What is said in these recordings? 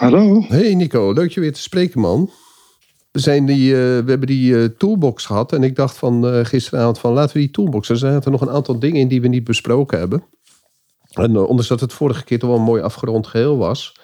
Hallo. Hey Nico, leuk je weer te spreken man. We, zijn die, eh, we hebben die eh, toolbox gehad en ik dacht van eh, gisteravond van laten we die toolbox. Er zaten nog een aantal dingen in die we niet besproken hebben. En ondanks dat het vorige keer toch wel een mooi afgerond geheel was,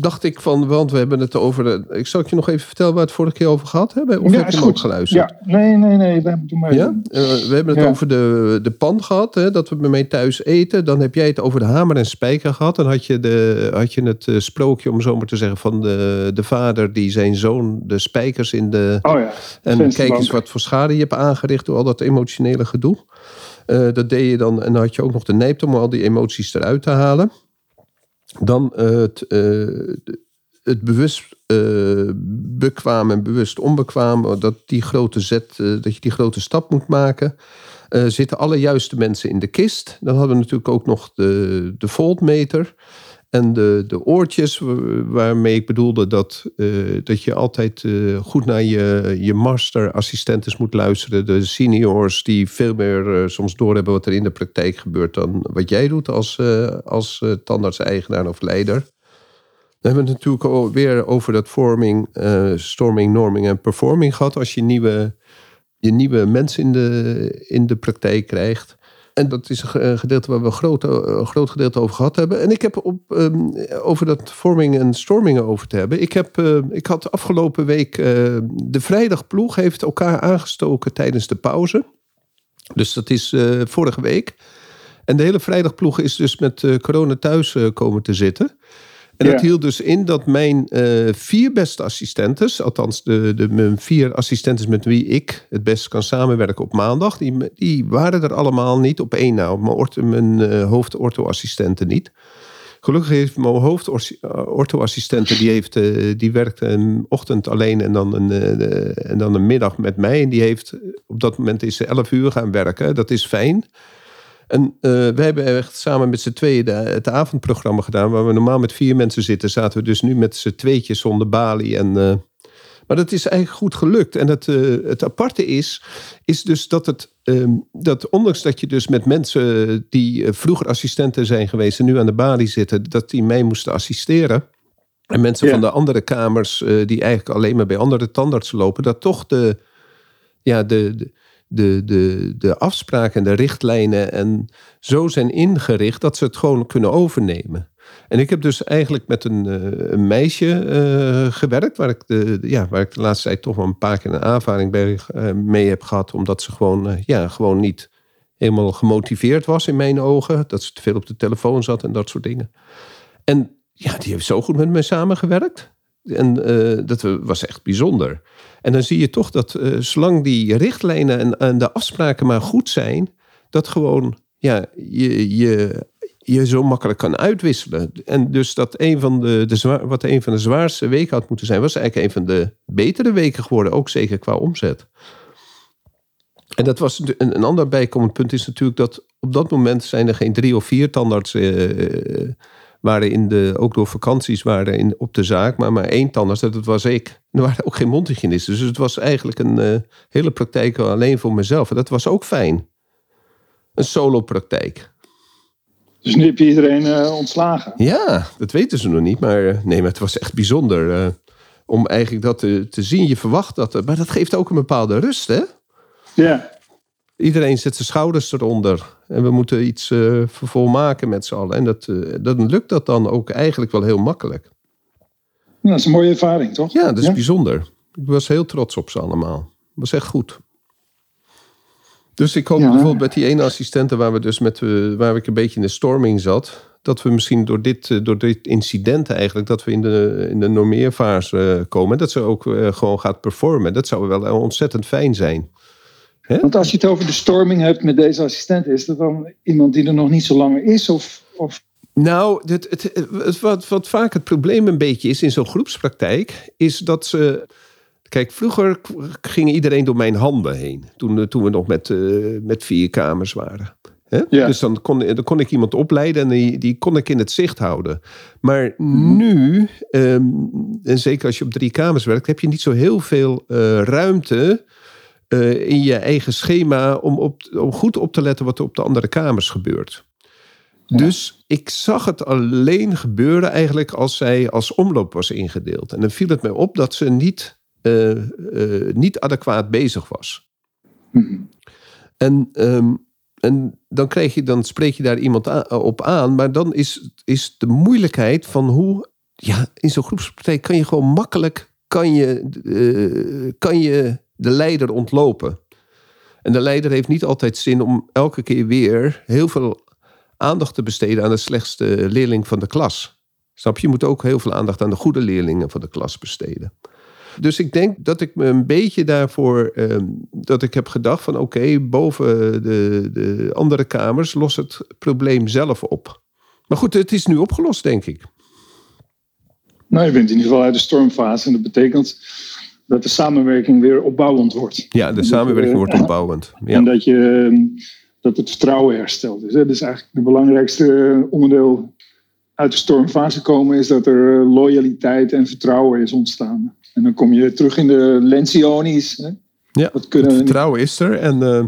dacht ik van, want we hebben het over. De, ik zal het je nog even vertellen waar we het vorige keer over gehad hebben. Of Ja, heb je hem ook goed. geluisterd? Ja, nee, nee, nee. we- Doe maar. Ja? Eh, we hebben het Ja. over de, de pan gehad, hè, dat we bij mij thuis eten. Dan heb jij het over de hamer en spijker gehad. Dan had je, de, had je het eh, sprookje, om zo maar te zeggen, van de, de vader die zijn zoon de spijkers in de... Oh ja. En kijk eens wat voor schade je hebt aangericht door al dat emotionele gedoe. Eh, dat deed je dan. En dan had je ook nog de nijpt om al die emoties eruit te halen. Dan eh, het, eh, het bewust bekwaam en bewust onbekwaam. Dat, die grote zet, dat je die grote stap moet maken. Zitten alle juiste mensen in de kist. Dan hadden we natuurlijk ook nog de, de voltmeter. En de, de oortjes, wa- waarmee ik bedoelde dat, eh, dat je altijd eh, goed naar je, je masterassistentes moet luisteren. De seniors die veel meer eh, soms doorhebben wat er in de praktijk gebeurt dan wat jij doet als, als tandarts-eigenaar of leider. Dan hebben we het natuurlijk weer over dat forming, eh, storming, norming en performing gehad. Als je nieuwe, je nieuwe mensen in de, in de praktijk krijgt. En dat is een ge- een gedeelte waar we een groot, groot gedeelte over gehad hebben. En ik heb op, ehm, over dat forming en storming over te hebben. Ik, heb, eh, ik had afgelopen week. eh, de vrijdagploeg heeft elkaar aangestoken tijdens de pauze. Dus dat is eh, vorige week. En de hele vrijdagploeg is dus met eh, corona thuis eh, komen te zitten. En dat Ja. hield dus in dat mijn eh, vier beste assistentes, althans de, de, mijn vier assistentes met wie ik het best kan samenwerken op maandag, die, die waren er allemaal niet op één na. Op Mijn, ortho, mijn eh, hoofdortho-assistenten niet. Gelukkig heeft mijn hoofdortho-assistente, die, heeft, eh, die werkt een ochtend alleen en dan een, eh, en dan een middag met mij. En die heeft, op dat moment is ze 11 uur gaan werken. Dat is fijn. En eh we hebben echt samen met z'n tweeën de- het avondprogramma gedaan. Waar we normaal met vier mensen zitten, zaten we dus nu met z'n tweetjes zonder balie. En, eh, maar dat is eigenlijk goed gelukt. En het, eh, het aparte is, is dus dat het. ehm, dat ondanks dat je dus met mensen die vroeger assistenten zijn geweest en nu aan de balie zitten, dat die mee moesten assisteren. En mensen Ja. van de andere kamers, die eigenlijk alleen maar bij andere tandartsen lopen, dat toch de, ja, de, de, de, de, de afspraken en de richtlijnen en zo zijn ingericht dat ze het gewoon kunnen overnemen. En ik heb dus eigenlijk met een, eh, een meisje eh, gewerkt, waar ik, de, ja, waar ik de laatste tijd toch wel een paar keer een aanvaring bij, eh, mee heb gehad, omdat ze gewoon, ja, gewoon niet helemaal gemotiveerd was in mijn ogen. Dat ze te veel op de telefoon zat en dat soort dingen. En ja, die heeft zo goed met me samengewerkt. En eh, dat was echt bijzonder. En dan zie je toch dat eh, zolang die richtlijnen en, en de afspraken maar goed zijn, dat gewoon ja, je, je, je zo makkelijk kan uitwisselen. En dus dat een van de, de wat een van de zwaarste weken had moeten zijn, was eigenlijk een van de betere weken geworden, ook zeker qua omzet. En dat was een, een ander bijkomend punt is natuurlijk dat op dat moment zijn er geen drie of vier tandartsen eh, waren in de, ook door vakanties waren in, op de zaak, maar maar één tandarts, dat was ik. Er waren ook geen mondhygiënisten, dus het was eigenlijk een eh, hele praktijk alleen voor mezelf. En dat was ook fijn. Een solo praktijk. Dus nu heb je iedereen eh, ontslagen. Ja, dat weten ze nog niet, maar eh, nee, maar het was echt bijzonder om eigenlijk dat te, te zien. Je verwacht dat, maar dat geeft ook een bepaalde rust, hè? Ja. Iedereen zet zijn schouders eronder. En we moeten iets eh volmaken met z'n allen. En dat, eh, dan lukt dat dan ook eigenlijk wel heel makkelijk. dat is een mooie ervaring, toch? Ja, dat is bijzonder. Ik was heel trots op ze allemaal. Dat was echt goed. Dus ik hoop Ja. bijvoorbeeld met die ene assistente waar we dus met eh, waar ik een beetje in de storming zat, dat we misschien door dit, door dit incident eigenlijk, dat we in de, in de normeerfase komen. Dat ze ook gewoon gaat performen. Dat zou wel ontzettend fijn zijn. Want als je het over de storming hebt met deze assistent, is dat dan iemand die er nog niet zo lang is? Of, of Nou, het, het, het- wat, wat vaak het probleem een beetje is in zo'n groepspraktijk, is dat ze. Kijk, vroeger ging iedereen door mijn handen heen. Toen, eh, toen we nog met, eh, met vier kamers waren. Ja. Dus dan kon, dan kon ik iemand opleiden en die, die kon ik in het zicht houden. Maar nu, ehm, en zeker als je op drie kamers werkt, heb je niet zo heel veel eh, ruimte eh, in je eigen schema om, op, om goed op te letten wat er op de andere kamers gebeurt. Dus ik zag het alleen gebeuren eigenlijk als zij als omloop was ingedeeld. En dan viel het mij op dat ze niet, eh, eh, niet adequaat bezig was. En, ehm, en dan, krijg je, dan spreek je daar iemand op aan. Maar dan is, is de moeilijkheid van hoe... Ja, in zo'n groepspraktijk kan je gewoon makkelijk... Kan je, kan je de leider ontlopen. En de leider heeft niet altijd zin om elke keer weer... heel veel aandacht te besteden aan de slechtste leerling van de klas. Snap je? Je moet ook heel veel aandacht aan de goede leerlingen van de klas besteden. Dus ik denk dat ik me een beetje daarvoor, ehm, dat ik heb gedacht van oké, boven de, de andere kamers los het probleem zelf op. Maar goed, het is nu opgelost, denk ik. nou, je bent in ieder geval uit de stormfase. En dat betekent dat de samenwerking weer opbouwend wordt. Ja, de samenwerking eh, wordt opbouwend. En Ja. dat, je, ehm, dat het vertrouwen herstelt. Dus, dat is eigenlijk het belangrijkste onderdeel uit de stormfase komen, is dat er eh, loyaliteit en vertrouwen is ontstaan. En dan kom je terug in de Lencioni's. Hè. Ja, Dat, kunnen we niet, vertrouwen is er. En eh,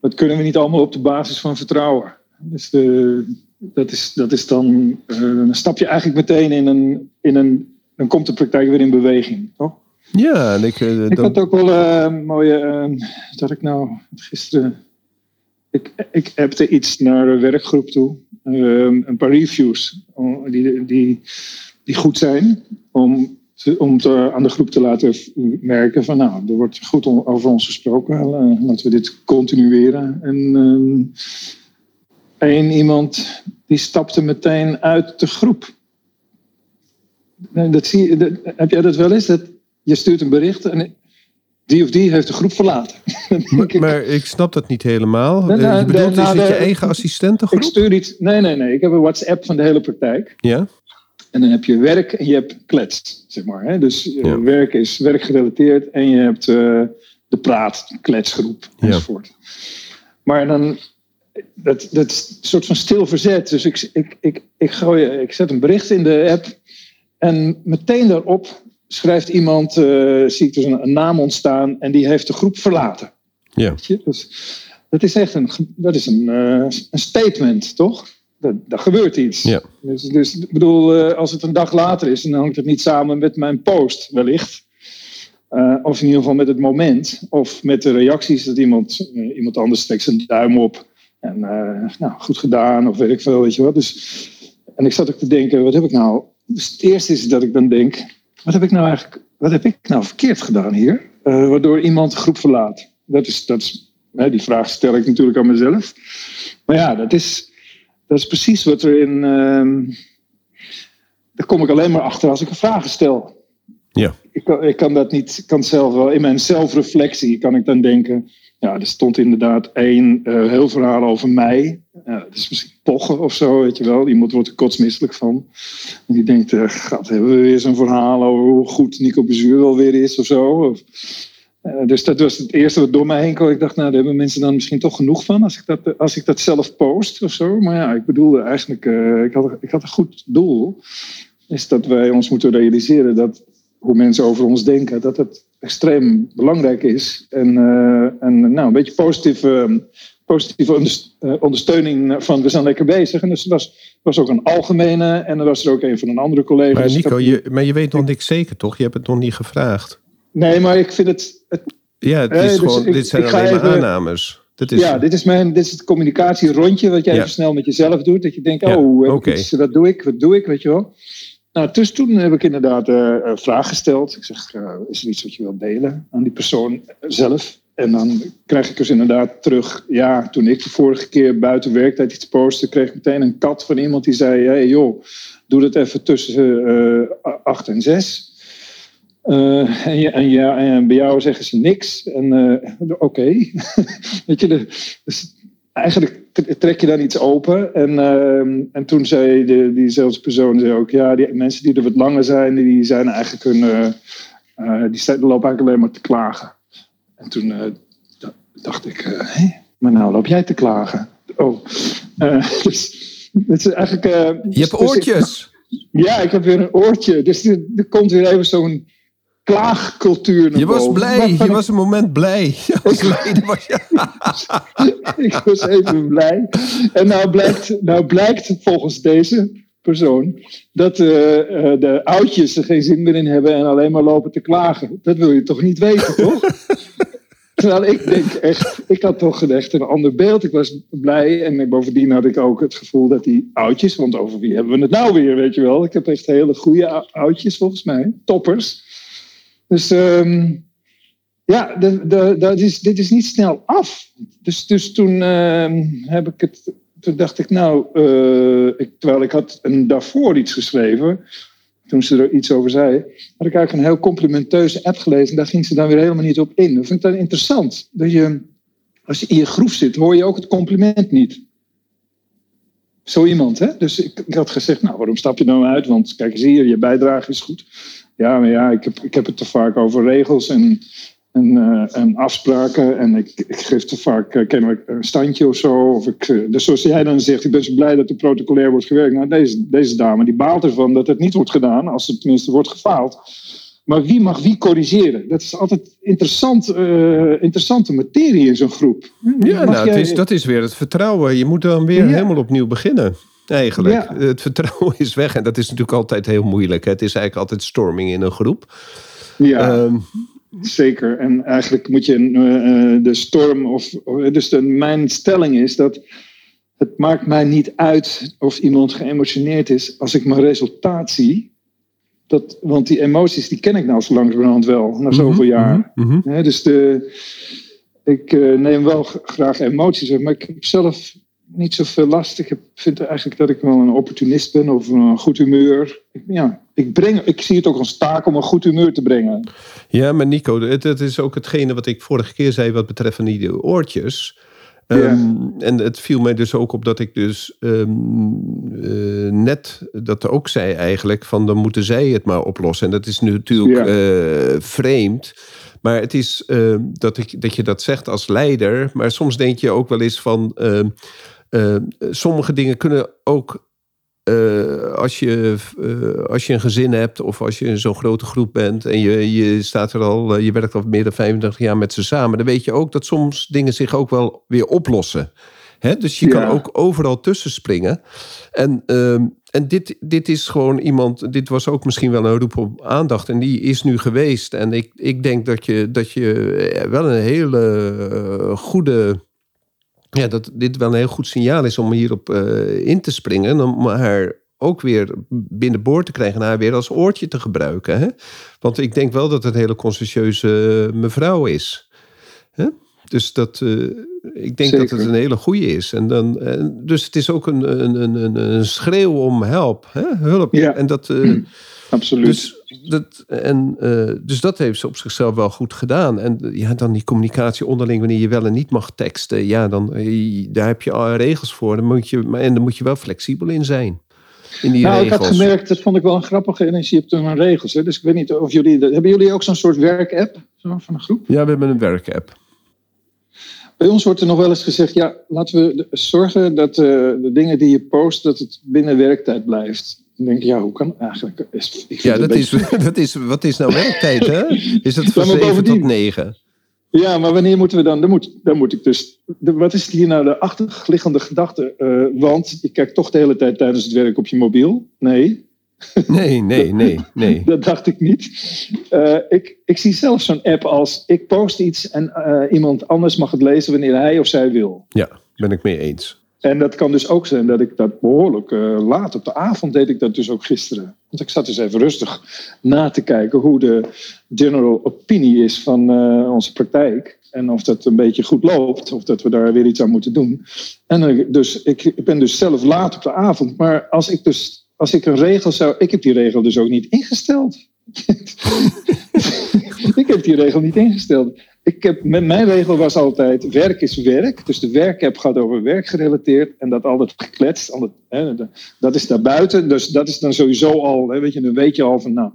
dat kunnen we niet allemaal op de basis van vertrouwen. Dus de, dat, is, dat is dan. eh, dan stap je eigenlijk meteen in een, in een. Dan komt de praktijk weer in beweging, toch? Ja, en ik, eh, Ik dan- had ook wel een mooie. eh, wat had ik nou gisteren? Ik, ik appte iets naar de werkgroep toe. Eh, een paar reviews die, die, die goed zijn. Om, te- om te- aan de groep te laten merken van nou, er wordt goed on- over ons gesproken. Eh, laten we dit continueren. En eh, één iemand die stapte meteen uit de groep. Dat zie je, dat- heb jij dat wel eens? Dat, je stuurt een bericht en die of die heeft de groep verlaten. Maar, ik, maar ik snap dat niet helemaal. Nee, Eh, nou, je bedoelt, de- is nou, het je eigen assistentengroep? ik stuur iets. Nee, nee, nee. Ik heb een WhatsApp van de hele praktijk. Ja? En dan heb je werk en je hebt klets, zeg maar. Hè? Dus eh, Ja. werk is werkgerelateerd en je hebt eh, de praat, kletsgroep Ja. enzovoort. Maar dan, dat, dat is een soort van stil verzet. Dus ik, ik, ik, ik, gooi, ik zet een bericht in de app en meteen daarop schrijft iemand, eh, zie ik dus een, een naam ontstaan en die heeft de groep verlaten. Ja. Dus dat is echt een, dat is een, eh, een statement, toch? Dat, dat gebeurt iets. Ja. Dus, dus ik bedoel, eh, als het een dag later is, dan hangt het niet samen met mijn post, wellicht. Of in ieder geval met het moment. Of met de reacties dat iemand, iemand anders steekt zijn duim op. En nou, goed gedaan, of weet ik veel, weet je wat. Dus, en ik zat ook te denken, wat heb ik nou... Dus het eerste is dat ik dan denk, wat heb ik nou eigenlijk... Wat heb ik nou verkeerd gedaan hier? Eh, waardoor iemand de groep verlaat. Dat is, dat is, hè, die vraag stel ik natuurlijk aan mezelf. Maar ja, dat is, dat is precies wat er in... ehm, daar kom ik alleen maar achter als ik vragen stel. Ja. Ik kan, ik kan dat niet, kan zelf wel, in mijn zelfreflectie kan ik dan denken, ja, er stond inderdaad één eh, heel verhaal over mij. Ja, dat is misschien pochen of zo, weet je wel. Iemand wordt er kotsmisselijk van. En die denkt, gaat, hebben we weer zo'n verhaal over hoe goed Nico Bezuur wel weer is of zo. Eh, dus dat was het eerste wat door mij heen kwam. Ik dacht, nou, daar hebben mensen dan misschien toch genoeg van als ik dat, als ik dat zelf post of zo. Maar ja, ik bedoelde eigenlijk, ik, had, ik had een goed doel. Is dat wij ons moeten realiseren dat hoe mensen over ons denken, dat het extreem belangrijk is. En, eh, en nou, een beetje positieve, positieve onderst- eh, ondersteuning van we zijn lekker bezig. En dus er was, was ook een algemene en er was er ook een van een andere collega. Maar Nico, je, maar je weet nog niks zeker, toch? Je hebt het nog niet gevraagd. Nee, maar ik vind het, het Ja, het Nee, is dus gewoon, ik- dit zijn alleen maar even- aannames. Dat is, ja, dit is, mijn, dit is het communicatierondje wat jij Ja. snel met jezelf doet. Dat je denkt, Ja, oh, iets, dat doe ik, wat doe ik, weet je wel. Nou, dus toen heb ik inderdaad eh een vraag gesteld. Ik zeg, eh, is er iets wat je wilt delen aan die persoon zelf? En dan krijg ik dus inderdaad terug. Ja, toen ik de vorige keer buiten werktijd iets postte, kreeg ik meteen een kat van iemand die zei: hey, joh, doe dat even tussen eh, acht en zes. Eh, en, ja, en, ja, en bij jou zeggen ze niks. En eh, oké. Weet je, dus eigenlijk trek je dan iets open. En, ehm, en toen zei de, diezelfde persoon zei ook: ja, die mensen die er wat langer zijn, die zijn eigenlijk hun. eh, eh, die lopen eigenlijk alleen maar te klagen. En toen eh, dacht ik: hé, maar nou loop jij te klagen. Oh, dus. Het is eigenlijk, Je hebt dus ik- oortjes. ja, ik heb weer een oortje. Dus er, er komt weer even zo'n klaagcultuur Je was blij. Je was een moment blij. Je was ik, ik was even blij. En nou blijkt, nou blijkt volgens deze persoon dat eh, eh, de oudjes er geen zin meer in hebben en alleen maar lopen te klagen. Dat wil je toch niet weten, toch? Terwijl ik denk echt, ik had toch echt een ander beeld. Ik was blij en bovendien had ik ook het gevoel dat die oudjes, want over wie hebben we het nou weer, weet je wel? Ik heb echt hele goede ou- oudjes volgens mij, toppers. Dus ehm, ja, dat is, dit is niet snel af. Dus, dus toen ehm, heb ik het, toen dacht ik nou, eh, ik, terwijl ik had een daarvoor iets geschreven, toen ze er iets over zei, had ik eigenlijk een heel complimenteuze app gelezen. En daar ging ze dan weer helemaal niet op in. Dat vind ik dan interessant. Dat je, als je in je groef zit, hoor je ook het compliment niet. Zo iemand, hè? Dus ik, ik had gezegd, nou, waarom stap je nou uit? Want kijk eens hier, je bijdrage is goed. Ja, maar ja, ik heb, ik heb het te vaak over regels en, en, eh, en afspraken. En ik, ik geef te vaak kennelijk een standje of zo. Of ik, eh, dus zoals jij dan zegt, ik ben zo blij dat er protocolair wordt gewerkt. Nou, deze, deze dame die baalt ervan dat het niet wordt gedaan, als het tenminste wordt gefaald. Maar wie mag wie corrigeren? Dat is altijd interessant, interessante materie in zo'n groep. Ja, nou, het jij- is, dat is weer het vertrouwen. Je moet dan weer Ja. helemaal opnieuw beginnen. Eigenlijk. Ja. Het vertrouwen is weg. En dat is natuurlijk altijd heel moeilijk. hè. Het is eigenlijk altijd storming in een groep. Ja. Ehm, Zeker. En eigenlijk moet je eh, eh, de storm of. of- Dus de, mijn stelling is dat. Het maakt mij niet uit of iemand geëmotioneerd is als ik mijn resultaat zie. Dat, want die emoties die ken ik nou zo langzamerhand wel, na zoveel jaar. mhm. Hè, dus de, ik eh, neem wel graag emoties maar ik heb zelf niet zoveel last. Ik vind eigenlijk dat ik wel een opportunist ben of een goed humeur. Ja, ik, breng, ik zie het ook als taak om een goed humeur te brengen. Ja, maar Nico, het, het is ook hetgene wat ik vorige keer zei wat betreft die oortjes. Ehm, En het viel mij dus ook op dat ik dus ehm, eh, net dat ook zei eigenlijk van dan moeten zij het maar oplossen. En dat is nu natuurlijk eh, vreemd. Maar het is ehm, dat, ik, dat je dat zegt als leider. Maar soms denk je ook wel eens van ehm, sommige dingen kunnen ook eh, als, je, eh, als je een gezin hebt of als je in zo'n grote groep bent en je, je staat er al, eh, je werkt al meer dan 35 jaar met ze samen, dan weet je ook dat soms dingen zich ook wel weer oplossen. Hè? Dus je kan ook overal tussen springen. En, ehm, en dit, dit is gewoon iemand, dit was ook misschien wel een roep op aandacht en die is nu geweest. En ik, ik denk dat je, dat je eh, wel een hele eh, goede ja, dat dit wel een heel goed signaal is om hierop eh, in te springen. En om haar ook weer binnenboord te krijgen en haar weer als oortje te gebruiken. Hè? Want ik denk wel dat het een hele conscientieuze mevrouw is. Hè? Dus dat, eh, ik denk dat het een hele goede is. En dan, en dus het is ook een, een, een, een, schreeuw om help. Hè? Hulp. Ja. En dat, eh, Absoluut. dus dat, en, eh, dus dat heeft ze op zichzelf wel goed gedaan. En eh, ja, dan die communicatie onderling, wanneer je wel en niet mag teksten. Ja, dan, eh, daar heb je al regels voor. Dan moet je, maar- en dan moet je wel flexibel in zijn. In die nou, ik had gemerkt, dat vond ik wel een grappige. En je hebt dan regels. Hè? Dus ik weet niet of jullie. Hebben jullie ook zo'n soort werkapp zo, van een groep? Ja, we hebben een werkapp. Bij ons wordt er nog wel eens gezegd: ja, laten we zorgen dat de dingen die je post, dat het binnen werktijd blijft. Dan denk ik, ja, hoe kan eigenlijk? Is- Ik Ja, het dat is, dat is, wat is nou werktijd, hè? Is dat van Ja, maar 7 tot bovendien- 9? Ja, maar wanneer moeten we dan? Dan moet, dan moet ik dus. De, wat is hier nou de achterliggende gedachte? Eh, want je kijkt toch de hele tijd tijdens het werk op je mobiel. Nee, Nee, nee, nee, nee. dat dacht ik niet. Eh, ik, ik zie zelf zo'n app als ik post iets en eh, iemand anders mag het lezen wanneer hij of zij wil. Ja, ben ik mee eens. En dat kan dus ook zijn dat ik dat behoorlijk uh, laat op de avond deed ik dat dus ook gisteren. Want ik zat dus even rustig na te kijken hoe de general opinie is van uh, onze praktijk. En of dat een beetje goed loopt, of dat we daar weer iets aan moeten doen. En uh, dus ik, ik ben dus zelf laat op de avond. Maar als ik dus als ik een regel zou. Ik heb die regel dus ook niet ingesteld. ik heb die regel niet ingesteld. Ik heb, mijn regel was altijd: werk is werk. Dus de werkapp gaat over werk gerelateerd. En dat altijd gekletst. Hè, dat is daarbuiten. Dus dat is dan sowieso al. Hè, weet je, dan weet je al van: nou,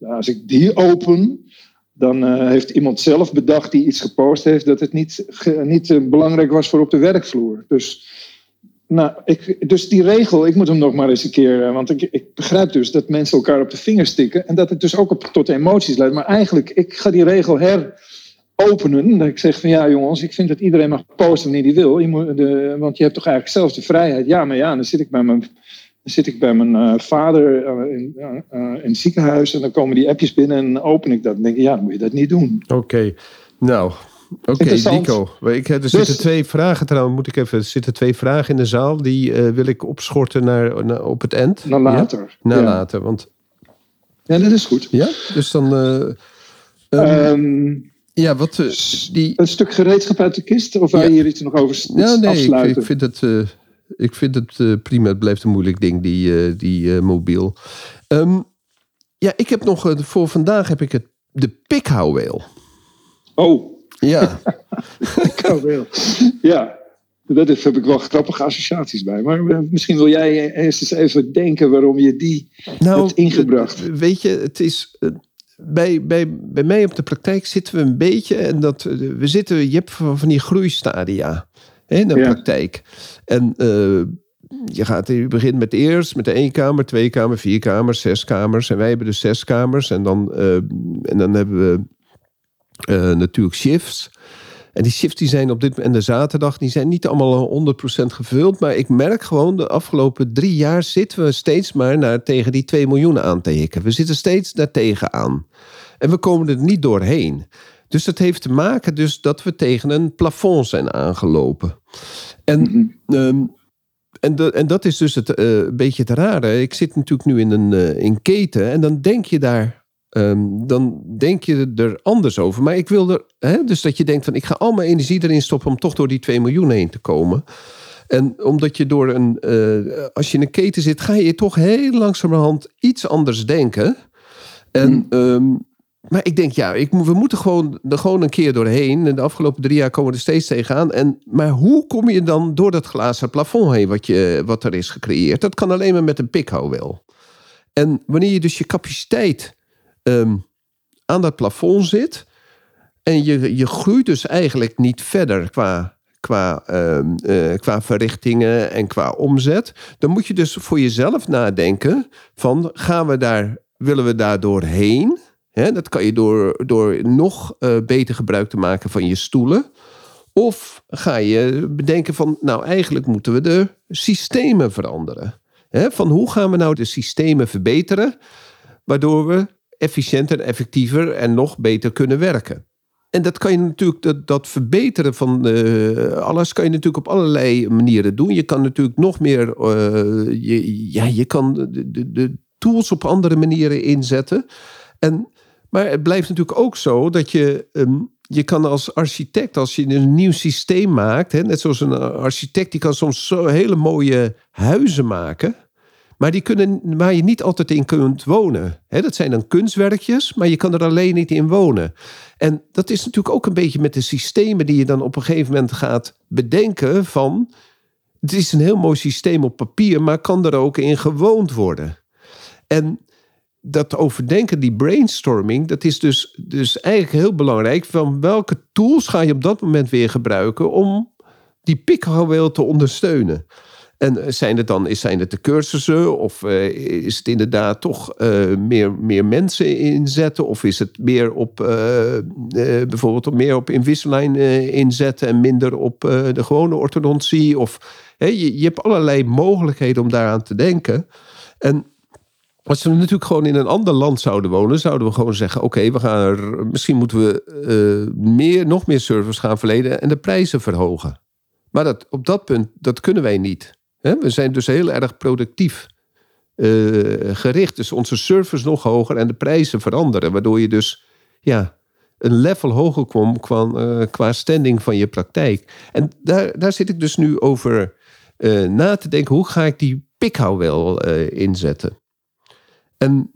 als ik die open. Dan uh, heeft iemand zelf bedacht die iets gepost heeft. dat het niet, niet uh, belangrijk was voor op de werkvloer. Dus nou, ik, dus die regel, ik moet hem nog maar eens een keer. Eh, want ik, ik begrijp dus dat mensen elkaar op de vingers stikken. En dat het dus ook tot emoties leidt. Maar eigenlijk, ik ga die regel heropenen. Dat ik zeg van ja, jongens, ik vind dat iedereen mag posten wanneer hij wil. Je moet de, want je hebt toch eigenlijk zelf de vrijheid. Ja, maar ja, dan zit ik bij mijn, dan zit ik bij mijn uh, vader uh, in, in, het ziekenhuis. En dan komen die appjes binnen en open ik dat. En denk ik, ja, dan moet je dat niet doen. Oké, okay. nou, Oké, okay, Nico. Ik, er zitten dus- twee vragen trouwens. Moet ik even. Er zitten twee vragen in de zaal. Die wil ik opschorten naar, naar, op het eind. Naar later. Ja? Naar ja. later. Want... Ja, dat is goed. Ja, dus dan. Uh, um, ja, wat. Uh, die... Een stuk gereedschap uit de kist? Of wil je hier iets nog over ja, nee, afsluiten? Ik, ik vind het, ik vind het prima. Het blijft een moeilijk ding, die, die mobiel. Um, ja, ik heb nog. voor vandaag heb ik het, de pikhouweel. Oh. Ja. wel. Ja, daar heb ik wel grappige associaties bij. Maar eh, misschien wil jij eerst eens even denken waarom je die nou, hebt ingebracht. Weet je, het is. Eh, bij, bij, bij mij op de praktijk zitten we een beetje. En dat, eh, we zitten, je hebt van die groeistadia hè, in de praktijk. En uh, je, gaat, je begint met eerst met de één kamer, twee kamer, vier kamers, zes kamers. En wij hebben dus zes kamers. En dan, uh, en dan hebben we uh, natuurlijk shifts. En die shifts die zijn op dit moment, en de zaterdag, die zijn niet allemaal 100% gevuld. Maar ik merk gewoon, de afgelopen drie jaar zitten we steeds maar naar, tegen die 2 miljoen aan te hikken. We zitten steeds daar tegenaan. En we komen er niet doorheen. Dus dat heeft te maken dus dat we tegen een plafond zijn aangelopen. En, mhm. ehm, en, de, en dat is dus het, uh, een beetje het rare. Ik zit natuurlijk nu in een uh, in keten en dan denk je daar Um, dan denk je er anders over. Maar ik wil er, hè, dus dat je denkt van ik ga al mijn energie erin stoppen om toch door die 2 miljoen heen te komen. En omdat je door een, uh, als je in een keten zit, ga je toch heel langzamerhand iets anders denken. En, hmm. um, maar ik denk, ja, ik, we moeten gewoon er gewoon een keer doorheen. En de afgelopen drie jaar komen we er steeds tegenaan. En, maar hoe kom je dan door dat glazen plafond heen wat, je, wat er is gecreëerd? Dat kan alleen maar met een pikhouwel. En wanneer je dus je capaciteit um, aan dat plafond zit. En je, je groeit dus eigenlijk niet verder qua, qua, um, uh, qua verrichtingen en qua omzet. Dan moet je dus voor jezelf nadenken van gaan we daar, willen we daar doorheen? He, dat kan je door, door nog uh, beter gebruik te maken van je stoelen. Of ga je bedenken van, nou eigenlijk moeten we de systemen veranderen. Van hoe gaan we nou de systemen verbeteren, waardoor we efficiënter, effectiever en nog beter kunnen werken. En dat kan je natuurlijk, dat, dat verbeteren van uh, alles kan je natuurlijk op allerlei manieren doen. Je kan natuurlijk nog meer, uh, je, ja, je kan de, tools op andere manieren inzetten. En, maar het blijft natuurlijk ook zo dat je, um, je kan als architect, als je een nieuw systeem maakt, hè, net zoals een architect, die kan soms zo hele mooie huizen maken. Maar die kunnen, waar je niet altijd in kunt wonen. dat zijn dan kunstwerkjes, maar je kan er alleen niet in wonen. En dat is natuurlijk ook een beetje met de systemen die je dan op een gegeven moment gaat bedenken van... Het is een heel mooi systeem op papier, maar kan er ook in gewoond worden. En dat overdenken, die brainstorming, dat is dus, dus eigenlijk heel belangrijk. Van welke tools ga je op dat moment weer gebruiken om die pikhouweel te ondersteunen? En zijn het dan zijn het de cursussen? Of uh, is het inderdaad toch uh, meer, meer mensen inzetten? Of is het meer op bijvoorbeeld meer op Invisalign inzetten en minder op de gewone orthodontie? Of je, hebt allerlei mogelijkheden om daaraan te denken. En als we natuurlijk gewoon in een ander land zouden wonen, zouden we gewoon zeggen: oké, we gaan er, misschien moeten we meer, nog meer service gaan verlenen en de prijzen verhogen. Maar dat, op dat punt, dat kunnen wij niet. We zijn dus heel erg productief eh, gericht. Dus onze service nog hoger en de prijzen veranderen. Waardoor je dus ja, een level hoger kwam qua, eh, qua standing van je praktijk. En daar, daar zit ik dus nu over eh, na te denken. Hoe ga ik die pikhou wel inzetten? En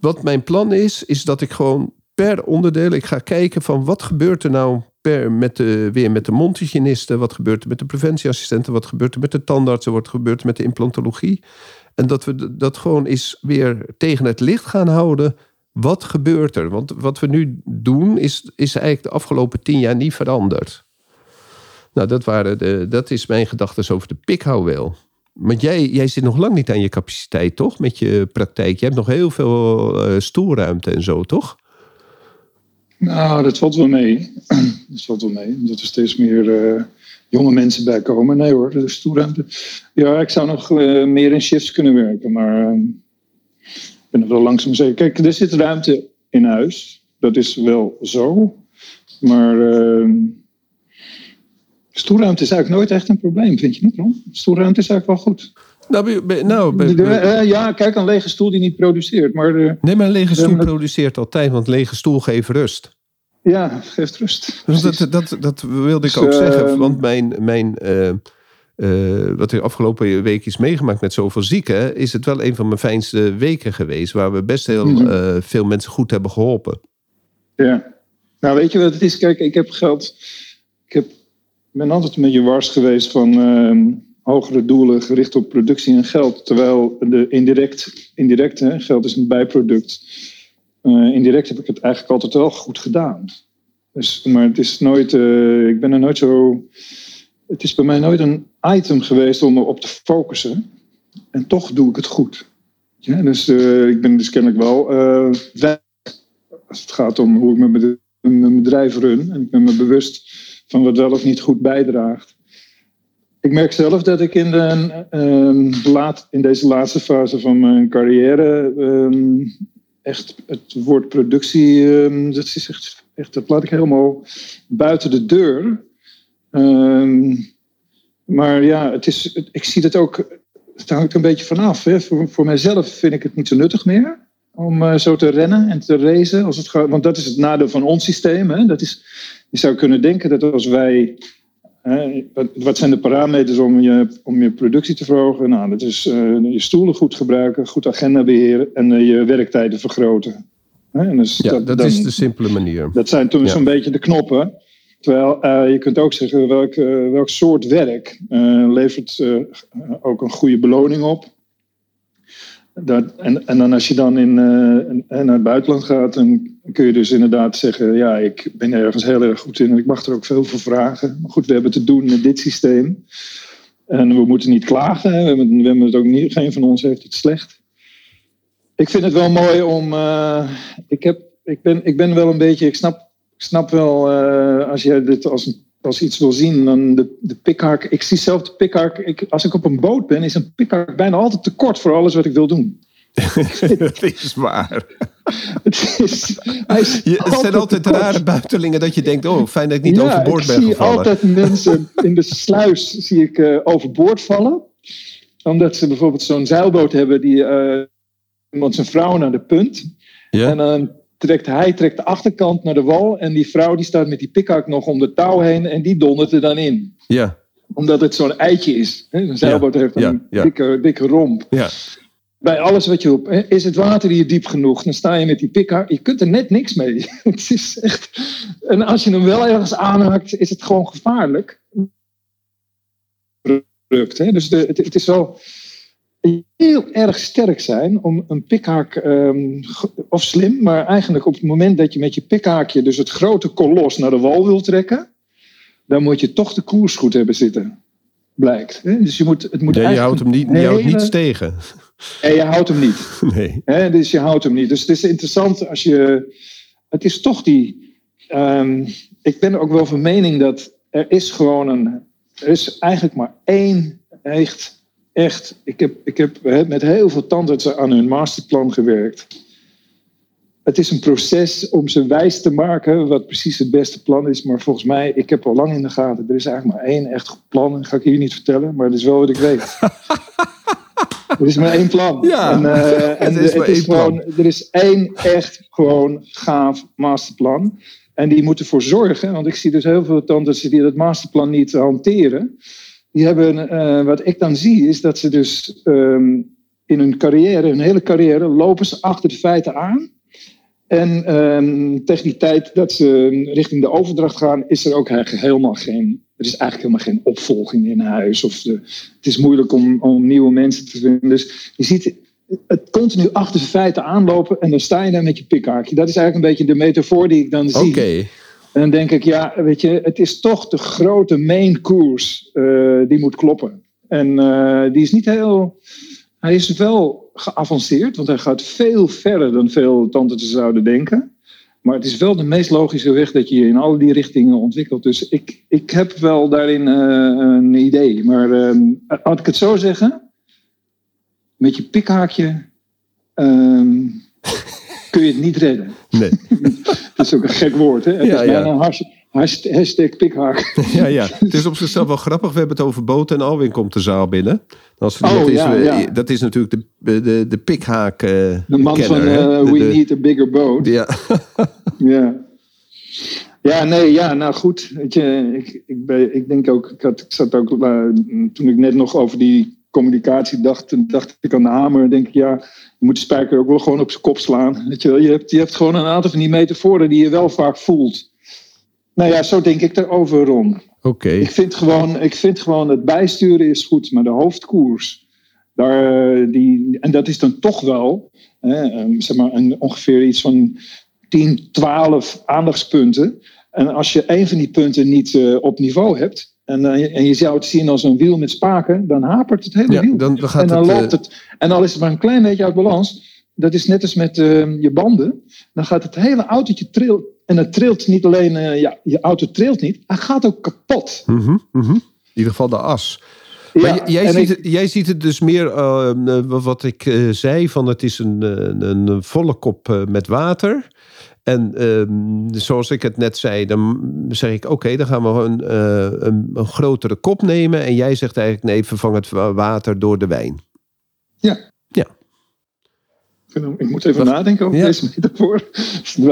wat mijn plan is, is dat ik gewoon per onderdeel, ik ga kijken van wat gebeurt er nou met de, weer met de mondhygiënisten, wat gebeurt er met de preventieassistenten, wat gebeurt er met de tandartsen, wat gebeurt er met de implantologie. En dat we dat gewoon eens weer tegen het licht gaan houden. Wat gebeurt er? Want wat we nu doen, is, is eigenlijk de afgelopen tien jaar niet veranderd. Nou, dat, waren de, dat is mijn gedachten over de pikhouweel. Want jij, jij zit nog lang niet aan je capaciteit, toch? Met je praktijk. Je hebt nog heel veel uh, stoelruimte en zo, toch? Nou, dat valt wel mee. dat valt wel mee. Dat er steeds meer uh, jonge mensen bij komen. Nee hoor, stoelruimte. Ja, ik zou nog uh, meer in shifts kunnen werken. Maar ik ben er wel langzaam zeker. Kijk, er zit ruimte in huis. Dat is wel zo. Maar Stoelruimte is eigenlijk nooit echt een probleem, vind je niet, Ron? Stoelruimte is eigenlijk wel goed. Nou, nou uh, ja, kijk, een lege stoel die niet produceert. Maar de, nee, maar een lege stoel produceert altijd, want een lege stoel geeft rust. Ja, geeft rust. Dus dat, dat, dat wilde ik dus, ook zeggen, ehm, want mijn, mijn, uh, uh, wat er afgelopen week is meegemaakt met zoveel zieken, is het wel een van mijn fijnste weken geweest, waar we best heel mm veel mensen goed hebben geholpen. Ja, nou weet je wat het is? Kijk, ik heb geld, ik heb ben altijd een beetje wars geweest van uh, hogere doelen gericht op productie en geld. Terwijl de indirect, indirect hè, geld is een bijproduct. Uh, indirect heb ik het eigenlijk altijd wel goed gedaan. Dus, maar het is nooit, uh, ik ben er nooit zo. Het is bij mij nooit een item geweest om me op te focussen. En toch doe ik het goed. Ja, dus uh, ik ben dus kennelijk wel als het gaat om hoe ik mijn bedrijf run. En ik ben me bewust van wat wel of niet goed bijdraagt. Ik merk zelf dat ik in, de, uh, laat, in deze laatste fase van mijn carrière um, echt het woord productie, um, dat, is echt, echt, dat laat ik helemaal buiten de deur. maar ja, het is, ik zie dat ook, het hangt een beetje vanaf. Voor, voor mijzelf vind ik het niet zo nuttig meer om uh, zo te rennen en te racen. Als het gaat, want dat is het nadeel van ons systeem. Hè. Dat is, je zou kunnen denken dat als wij. Hè, wat, wat, zijn de parameters om je, om je productie te verhogen? Nou, dat is uh, je stoelen goed gebruiken, goed agenda beheren en uh, je werktijden vergroten. Hè, en dus ja, dat, is de simpele manier. Dat zijn toen ja. zo'n beetje de knoppen. Terwijl uh, je kunt ook zeggen welk, welk soort werk levert ook een goede beloning op. Dat, en, en dan als je dan in, naar het buitenland gaat, dan kun je dus inderdaad zeggen: Ja, ik ben ergens heel erg goed in en ik mag er ook veel voor vragen. Maar goed, we hebben te doen met dit systeem. En we moeten niet klagen. We, hebben, we het ook niet, geen van ons heeft het slecht. Ik vind het wel mooi om. Uh, ik, heb, ik, ben, ik ben wel een beetje. Ik snap, ik snap wel uh, als jij dit als als iets wil zien, dan de, de. Ik zie zelf de pikhark. Ik, als ik op een boot ben, is een pikhark bijna altijd te kort voor alles wat ik wil doen. dat is waar. het, is, het zijn altijd rare buitelingen dat je denkt: oh, fijn dat ik niet overboord ben gevallen. Ik zie altijd mensen in de sluis zie ik, uh, overboord vallen. Omdat ze bijvoorbeeld zo'n zeilboot hebben die uh, iemand zijn vrouw naar de punt. Ja. En dan trekt hij trekt de achterkant naar de wal. En die vrouw die staat met die pikhak nog om de touw heen. En die dondert er dan in. Ja. Omdat het zo'n eitje is. Een zeilboot heeft een Dikke, dikke romp. Ja. Bij alles wat je op... Is het water hier diep genoeg? Dan sta je met die pikhak. Je kunt er net niks mee. het is echt... En als je hem wel ergens aanhaakt, is het gewoon gevaarlijk. Dus de, het, het is wel heel erg sterk zijn om een pikhaak, um, of slim, maar eigenlijk op het moment dat je met je pikhaakje dus het grote kolos naar de wal wil trekken, dan moet je toch de koers goed hebben zitten. Blijkt. Dus je moet, het moet ja, je houdt hem niet, je houdt niets tegen. En je houdt hem niet. Nee. He, dus je houdt hem niet. Dus het is interessant als je. Het is toch die. Um, ik ben ook wel van mening dat er is gewoon een. Er is eigenlijk maar één echt echt, ik heb, ik heb met heel veel tandartsen aan hun masterplan gewerkt. het is een proces om ze wijs te maken wat precies het beste plan is. Maar volgens mij, ik heb al lang in de gaten, er is eigenlijk maar één echt goed plan. Dat ga ik hier niet vertellen, maar dat is wel wat ik weet. er is maar één plan. Ja, en, uh, en er is plan. er is één echt gewoon gaaf masterplan. En die moeten ervoor zorgen, want ik zie dus heel veel tandarts die dat masterplan niet hanteren. Die hebben, eh, wat ik dan zie, is dat ze dus ehm, in hun carrière, hun hele carrière, lopen ze achter de feiten aan. En ehm, tegen die tijd dat ze richting de overdracht gaan, is er ook helemaal geen. Er is eigenlijk helemaal geen opvolging in huis. Of de, het is moeilijk om, om nieuwe mensen te vinden. Dus je ziet het continu achter de feiten aanlopen en dan sta je daar met je pikhaakje. Dat is eigenlijk een beetje de metafoor die ik dan zie. Oké. En dan denk ik, ja, weet je, het is toch de grote main koers eh, die moet kloppen. En eh, die is niet heel. Hij is wel geavanceerd, want hij gaat veel verder dan veel tandartsen zouden denken. Maar het is wel de meest logische weg dat je je in al die richtingen ontwikkelt. Dus ik, ik heb wel daarin uh, een idee. Maar uh, had ik het zo zeggen, met je pikhaakje um, kun je het niet redden. Nee. dat is ook een gek woord, hè? Het Ja, is ja. bijna een hashtag, hashtag pikhaak. Ja, ja. Het is op zichzelf wel grappig. We hebben het over boten en Alwin komt de zaal binnen. Als we, Oh, dat, is, ja, ja. dat is natuurlijk de, de, de pikhaak. eh, De man kenner, van uh, De- We de- Need a Bigger Boat. Ja. Ja. Ja, nee, ja, nou goed. Weet je, ik, ik, ben, ik denk ook, ik, had, ik zat ook, eh, toen ik net nog over die communicatie dacht, dacht ik aan de hamer, denk ik, ja, je moet de spijker ook wel gewoon op zijn kop slaan. Weet je, wel. je, hebt, je hebt gewoon een aantal van die metaforen die je wel vaak voelt. Nou ja, zo denk ik erover, Ron. Oké. Ik vind gewoon, ik vind gewoon het bijsturen is goed, maar de hoofdkoers, daar, eh, die, en dat is dan toch wel hè, ehm, zeg maar een, ongeveer iets van 10, 12 aandachtspunten. En als je een van die punten niet eh, op niveau hebt, en, eh, en je zou het zien als een wiel met spaken, dan hapert het hele Ja, wiel. dan, dan gaat en dan het, loopt het. En al is het maar een klein beetje uit balans, dat is net als met eh, je banden, dan gaat het hele autootje trillen. En het trilt niet alleen, eh, ja, je auto trilt niet, hij gaat ook kapot. mhm, mhm. In ieder geval de as. Ja, jij, ziet ik- jij ziet het dus meer, eh, eh, wat ik eh, zei, van het is een, een, een volle kop met water. En ehm, zoals ik het net zei, dan zeg ik, oké, dan gaan we een, een, een grotere kop nemen. En jij zegt eigenlijk, nee, vervang het wa- water door de wijn. Ik moet even nadenken over Ja. deze metafoor.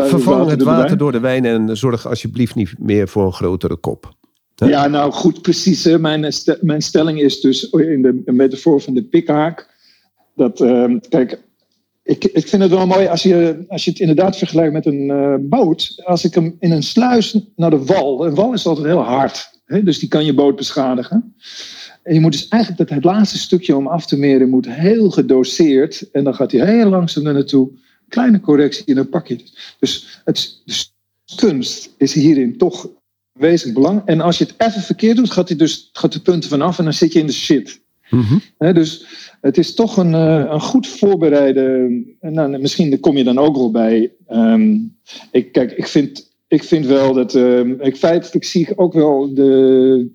Vervang het water wijn. door de wijn en zorg alsjeblieft niet meer voor een grotere kop. Ja, nou goed, precies. Hè. Mijn, st- mijn stelling is dus in de metafoor van de pikhaak. Dat, ehm, kijk, ik, ik vind het wel mooi als je, als je het inderdaad vergelijkt met een eh, boot. Als ik hem in een sluis naar de wal. Een wal is altijd heel hard. Hè, dus die kan je boot beschadigen. En je moet dus eigenlijk dat het laatste stukje om af te meren moet heel gedoseerd. En dan gaat hij heel langzaam er naartoe. Kleine correctie en dan pak je het. Dus het, de kunst is hierin toch wezenlijk belang. En als je het even verkeerd doet, gaat, hij dus, gaat de punten vanaf en dan zit je in de shit. Mhm. Dus het is toch een, eh, een goed voorbereide. Nou, misschien kom je dan ook wel bij. ehm, ik, kijk, ik vind, ik vind wel dat. ehm, ik, zie ik ook wel de,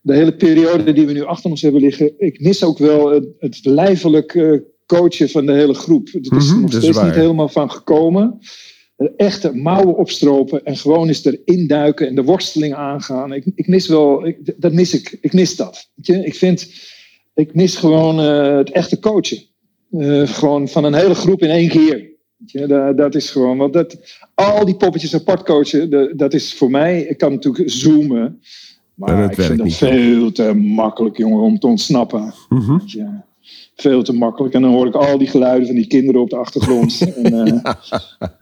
de hele periode die we nu achter ons hebben liggen. Ik mis ook wel het, het lijfelijk eh, coachen van de hele groep. Het is Mhm, er nog steeds niet helemaal van gekomen. Echte mouwen opstropen en gewoon eens erin duiken en de worsteling aangaan. Ik, ik mis wel, ik, dat mis ik. Ik mis dat. Weet je? Ik vind, ik mis gewoon eh, het echte coachen. Eh, gewoon van een hele groep in één keer. Weet je? Dat, dat is gewoon, want dat, al die poppetjes apart coachen, dat is voor mij, ik kan natuurlijk zoomen. Maar dat ik vind dat niet. veel te makkelijk, jongen, om te ontsnappen. Mhm. Veel te makkelijk. En dan hoor ik al die geluiden van die kinderen op de achtergrond. en, eh,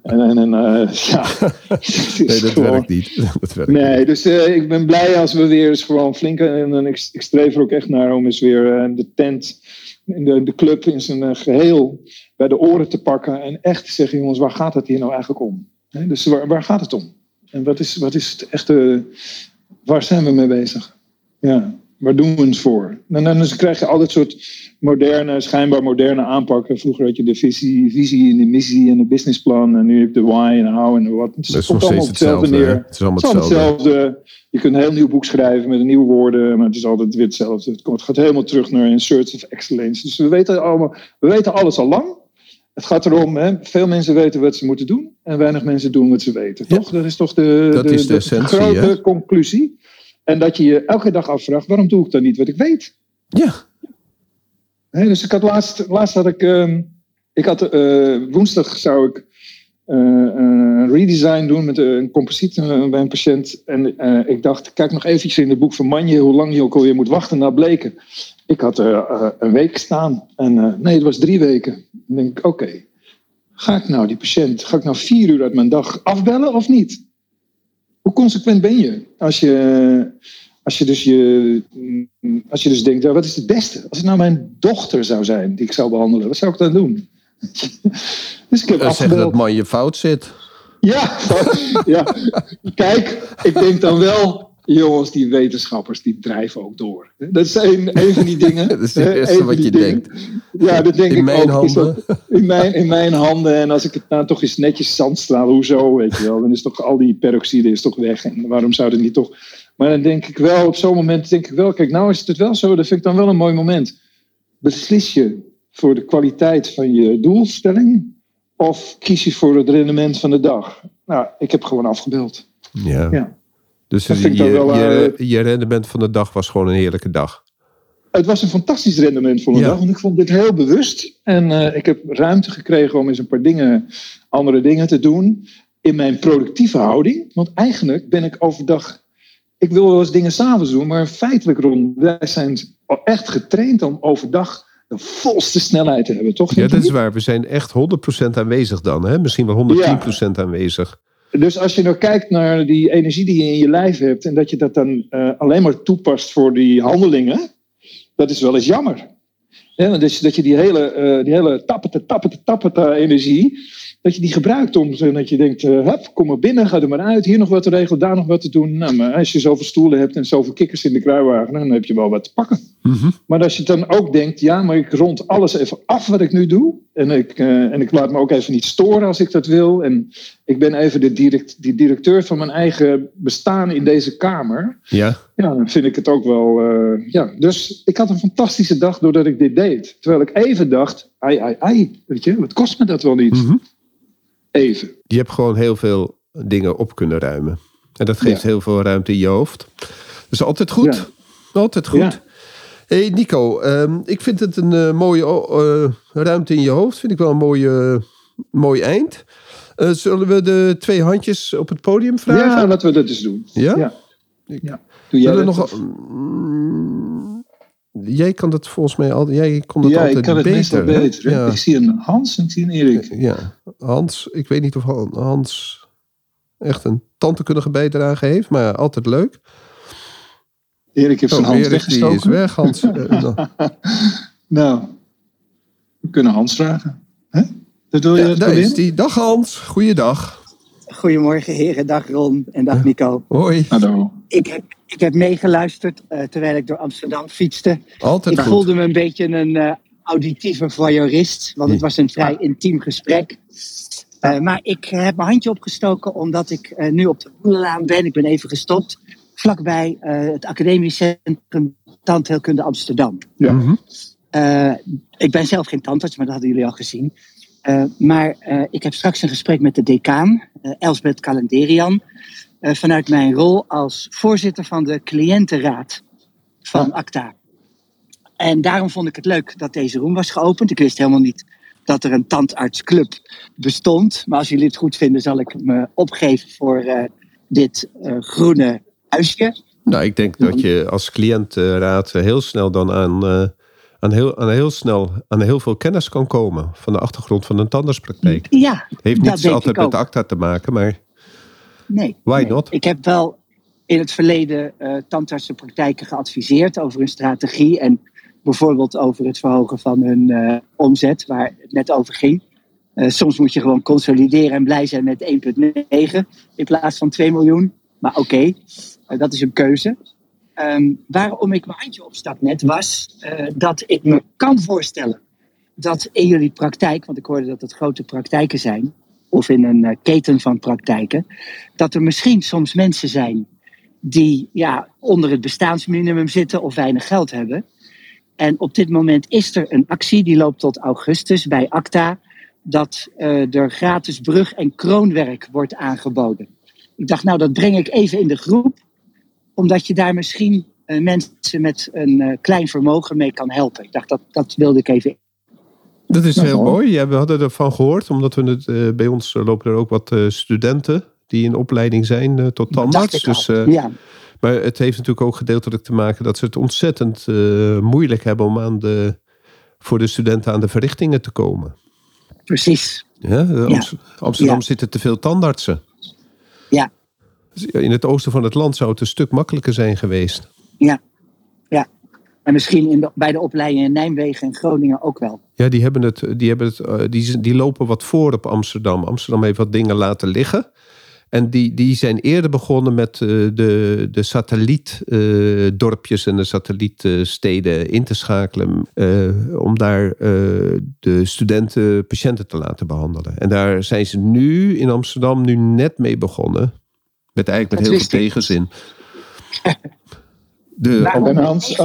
en, en, en, eh, ja. Het Nee, dat gewoon- werkt niet. Dat werkt Nee, dus eh, ik ben blij als we weer eens gewoon flink. En, en ik, ik streef er ook echt naar om eens weer de tent, in de, de club in zijn eh, geheel bij de oren te pakken. En echt te zeggen: jongens, waar gaat het hier nou eigenlijk om? Dus waar, waar gaat het om? En wat is, wat is het echte. Waar zijn we mee bezig? Ja, waar doen we het voor? En dan dus krijg je al dat soort moderne, schijnbaar moderne aanpakken. Vroeger had je de visie, visie en de missie en de businessplan. En nu heb je de why en how en de what. Het is allemaal steeds hetzelfde hetzelfde. hè? neer. Het is allemaal Het is allemaal hetzelfde. hetzelfde. Je kunt een heel nieuw boek schrijven met nieuwe woorden, maar het is altijd weer hetzelfde. Het komt- het gaat helemaal terug naar in search of excellence. Dus we weten, allemaal, we weten alles al lang. Het gaat erom, hè, veel mensen weten wat ze moeten doen en weinig mensen doen wat ze weten. Ja. Toch? Dat is toch de, Dat is de essentie, grote hè? conclusie. En dat je je elke dag afvraagt, waarom doe ik dan niet wat ik weet? Ja, Hè, dus ik had laatst, laatst had ik, ehm, ik had, eh, woensdag zou ik eh, een redesign doen met een composiet eh, bij een patiënt. En eh, ik dacht, kijk nog eventjes in het boek van Manje, hoe lang je ook alweer moet wachten naar bleken. Ik had er eh, een week staan. En eh, nee, het was drie weken. Dan denk ik, oké, ga ik nou die patiënt, ga ik nou vier uur uit mijn dag afbellen of niet? Hoe consequent ben je als je, als je, dus, je, als je dus denkt, wat is het beste? Als het nou mijn dochter zou zijn die ik zou behandelen, wat zou ik dan doen? dus ik heb zeggen afgebeld. dat man je fout zit. Ja, ja, kijk, ik denk dan wel, jongens, die wetenschappers die drijven ook door. Dat is een, een van die dingen. Dat is het eerste wat je dingen. denkt. Ja, dat denk In ik mijn ook. Is handen. dat- in, mijn, in mijn handen. En als ik het nou toch eens netjes zandstraal, hoezo, weet je wel. Dan is toch al die peroxide is toch weg. En waarom zou dat niet toch... Maar dan denk ik wel, op zo'n moment denk ik wel... Kijk, nou is het wel zo, dat vind ik dan wel een mooi moment. Beslis je voor de kwaliteit van je doelstelling... of kies je voor het rendement van de dag? Nou, ik heb gewoon afgebeeld. Ja. Ja. Dus je, wel, je, eh, je rendement van de dag was gewoon een heerlijke dag. Het was een fantastisch rendement voor een Ja. dag. Want ik vond dit heel bewust. En eh, ik heb ruimte gekregen om eens een paar dingen, andere dingen te doen. In mijn productieve houding. Want eigenlijk ben ik overdag. Ik wil wel eens dingen s'avonds doen. Maar feitelijk, Ron, wij zijn echt getraind om overdag de volste snelheid te hebben. Toch? Ja, dat is waar. We zijn echt 100% aanwezig dan. Hè? Misschien wel 110% aanwezig. Dus als je nou kijkt naar die energie die je in je lijf hebt. En dat je dat dan eh, alleen maar toepast voor die handelingen. Dat is wel eens jammer. Ja, want dat, je, die hele, eh die hele tappete, tappete, tappete energie. Dat je die gebruikt om zo dat je denkt: eh, hup, kom maar binnen, ga er maar uit. Hier nog wat te regelen, daar nog wat te doen. Nou, maar als je zoveel stoelen hebt en zoveel kikkers in de kruiwagen. dan heb je wel wat te pakken. Mhm. Maar als je dan ook denkt: ja, maar ik rond alles even af wat ik nu doe. En ik, eh, en ik laat me ook even niet storen als ik dat wil. En ik ben even de direct, die directeur van mijn eigen bestaan in deze kamer. Ja. Ja, dan vind ik het ook wel. eh, ja. Dus ik had een fantastische dag doordat ik dit deed. Terwijl ik even dacht: ai, ai, ai. Weet je, wat kost me dat wel niet? Mhm. Even. Je hebt gewoon heel veel dingen op kunnen ruimen. En dat geeft Ja. heel veel ruimte in je hoofd. Dat is altijd goed. Ja. Altijd goed. Ja. hey Nico, ehm, ik vind het een eh, mooie eh, ruimte in je hoofd. Vind ik wel een mooie, mooi eind. Eh, zullen we de twee handjes op het podium vragen? Ja, laten we dat eens doen. Ja? Ja. Doe jij dat? nog, jij kan dat volgens mij altijd. Jij kon het ja, altijd ik kan het beter. meestal beter. Ja. Ik zie een Hans en ik zie een Erik. ja, Hans. Ik weet niet of Han- Hans echt een tandheelkundige bijdrage heeft, maar altijd leuk. Erik heeft zijn Oh, hand Erik, die weggestoken. is weg, Hans. Eh, nou, Nou, we kunnen Hans vragen. Hè? Dat wil je ja, daar is die. Dag Hans, goeiedag. Goedemorgen heren, dag Ron en dag Nico. Hoi, Hallo. Ik heb, ik heb meegeluisterd eh, terwijl ik door Amsterdam fietste. altijd Ik goed. voelde me een beetje een eh, auditieve voyeurist, want het was een vrij intiem gesprek. Eh, maar ik heb mijn handje opgestoken omdat ik eh, nu op de Boelenlaan ben. Ik ben even gestopt vlakbij eh, het Academisch Centrum Tandheelkunde Amsterdam. Ja. Mhm. Eh, ik ben zelf geen tandarts, maar dat hadden jullie al gezien. Eh, maar eh, ik heb straks een gesprek met de decaan, Elsbeth Calenderian. Eh, vanuit mijn rol als voorzitter van de cliëntenraad van ACTA. En daarom vond ik het leuk dat deze room was geopend. Ik wist helemaal niet dat er een tandartsclub bestond. Maar als jullie het goed vinden, zal ik me opgeven voor eh, dit eh, groene huisje. Nou, ik denk dat je als cliëntenraad heel snel dan aan, eh, aan, heel, aan, heel snel, aan heel veel kennis kan komen van de achtergrond van een tandartspraktijk. Ja, Heeft niet altijd met ACTA te maken, maar Nee. Why nee. not? Ik heb wel in het verleden eh tandartsenpraktijken geadviseerd over hun strategie. En bijvoorbeeld over het verhogen van hun eh, omzet, waar het net over ging. Eh, soms moet je gewoon consolideren en blij zijn met 1,9 in plaats van 2 miljoen. Maar oké, dat is een keuze. Ehm, waarom ik mijn handje opstak net was dat ik me kan voorstellen dat in jullie praktijk, want ik hoorde dat het grote praktijken zijn, of in een eh, keten van praktijken, dat er misschien soms mensen zijn die ja, onder het bestaansminimum zitten of weinig geld hebben. En op dit moment is er een actie, die loopt tot augustus bij ACTA, dat uh, er gratis brug- en kroonwerk wordt aangeboden. Ik dacht, nou, dat breng ik even in de groep, omdat je daar misschien uh, mensen met een klein vermogen mee kan helpen. Ik dacht, dat, dat wilde ik even. Dat is heel mooi. Ja, we hadden ervan gehoord, omdat we het, bij ons lopen er ook wat studenten die in opleiding zijn tot tandarts. Dus, ja. Maar het heeft natuurlijk ook gedeeltelijk te maken dat ze het ontzettend moeilijk hebben om aan de, voor de studenten aan de verrichtingen te komen. Precies. Ja, Amsterdam ja. zitten te veel tandartsen. Ja. In het oosten van het land zou het een stuk makkelijker zijn geweest. Ja, ja. En misschien in de, bij de opleidingen in Nijmegen en Groningen ook wel. Ja, die, hebben het, die, hebben het, die, die lopen wat voor op Amsterdam. Amsterdam heeft wat dingen laten liggen. En die, die zijn eerder begonnen met uh, de, de satellietdorpjes uh, en de satellietsteden in te schakelen. Uh, om daar de studenten patiënten te laten behandelen. En daar zijn ze nu in Amsterdam nu net mee begonnen. Met eigenlijk met heel veel tegenzin. De, en Hans,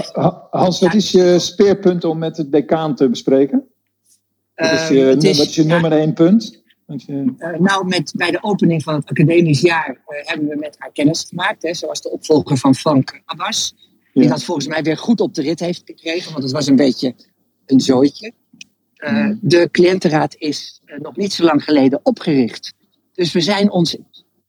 Hans, wat is je speerpunt om met de decaan te bespreken? Wat is je, wat is je nummer één punt? Uh, nou, met, bij de opening van het academisch jaar uh, hebben we met haar kennis gemaakt. Hè, zoals de opvolger van Frank Abbas. Die dat volgens mij weer goed op de rit heeft gekregen. Want het was een beetje een zooitje. Uh, de cliëntenraad is nog niet zo lang geleden opgericht. Dus we zijn ons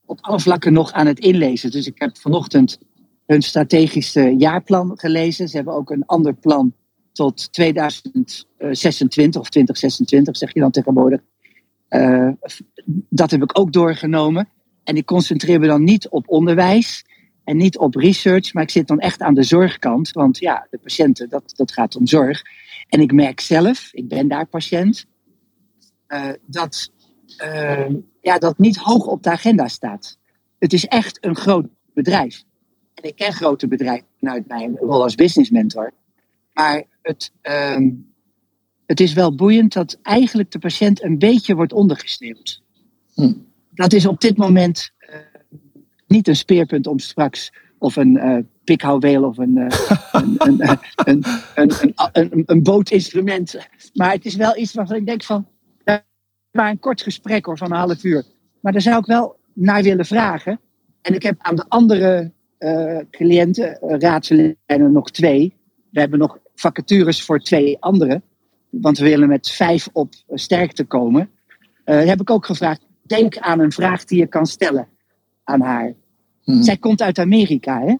op alle vlakken nog aan het inlezen. Dus ik heb vanochtend hun strategische jaarplan gelezen. Ze hebben ook een ander plan tot 2026 of 2026, zeg je dan tegenwoordig. Uh, dat heb ik ook doorgenomen. En ik concentreer me dan niet op onderwijs en niet op research, maar ik zit dan echt aan de zorgkant. Want ja, de patiënten, dat, dat gaat om zorg. En ik merk zelf, ik ben daar patiënt, uh, dat ja, dat niet hoog op de agenda staat. Het is echt een groot bedrijf. En ik ken grote bedrijven vanuit mijn rol als business mentor. Maar het, uh, het is wel boeiend dat eigenlijk de patiënt een beetje wordt ondergesneeuwd. Hm. Dat is op dit moment uh, niet een speerpunt om straks of een uh, pikhouweel of een, een, een, een, een, een, bootinstrument. Maar het is wel iets waarvan ik denk van, maar een kort gesprek hoor, van een half uur. Maar daar zou ik wel naar willen vragen. En ik heb aan de andere uh, cliënten, raadsleden, nog twee. We hebben nog vacatures voor twee anderen want we willen met vijf op sterkte komen. Uh, heb ik ook gevraagd, denk aan een vraag die je kan stellen aan haar. Hmm. Zij komt uit Amerika, hè?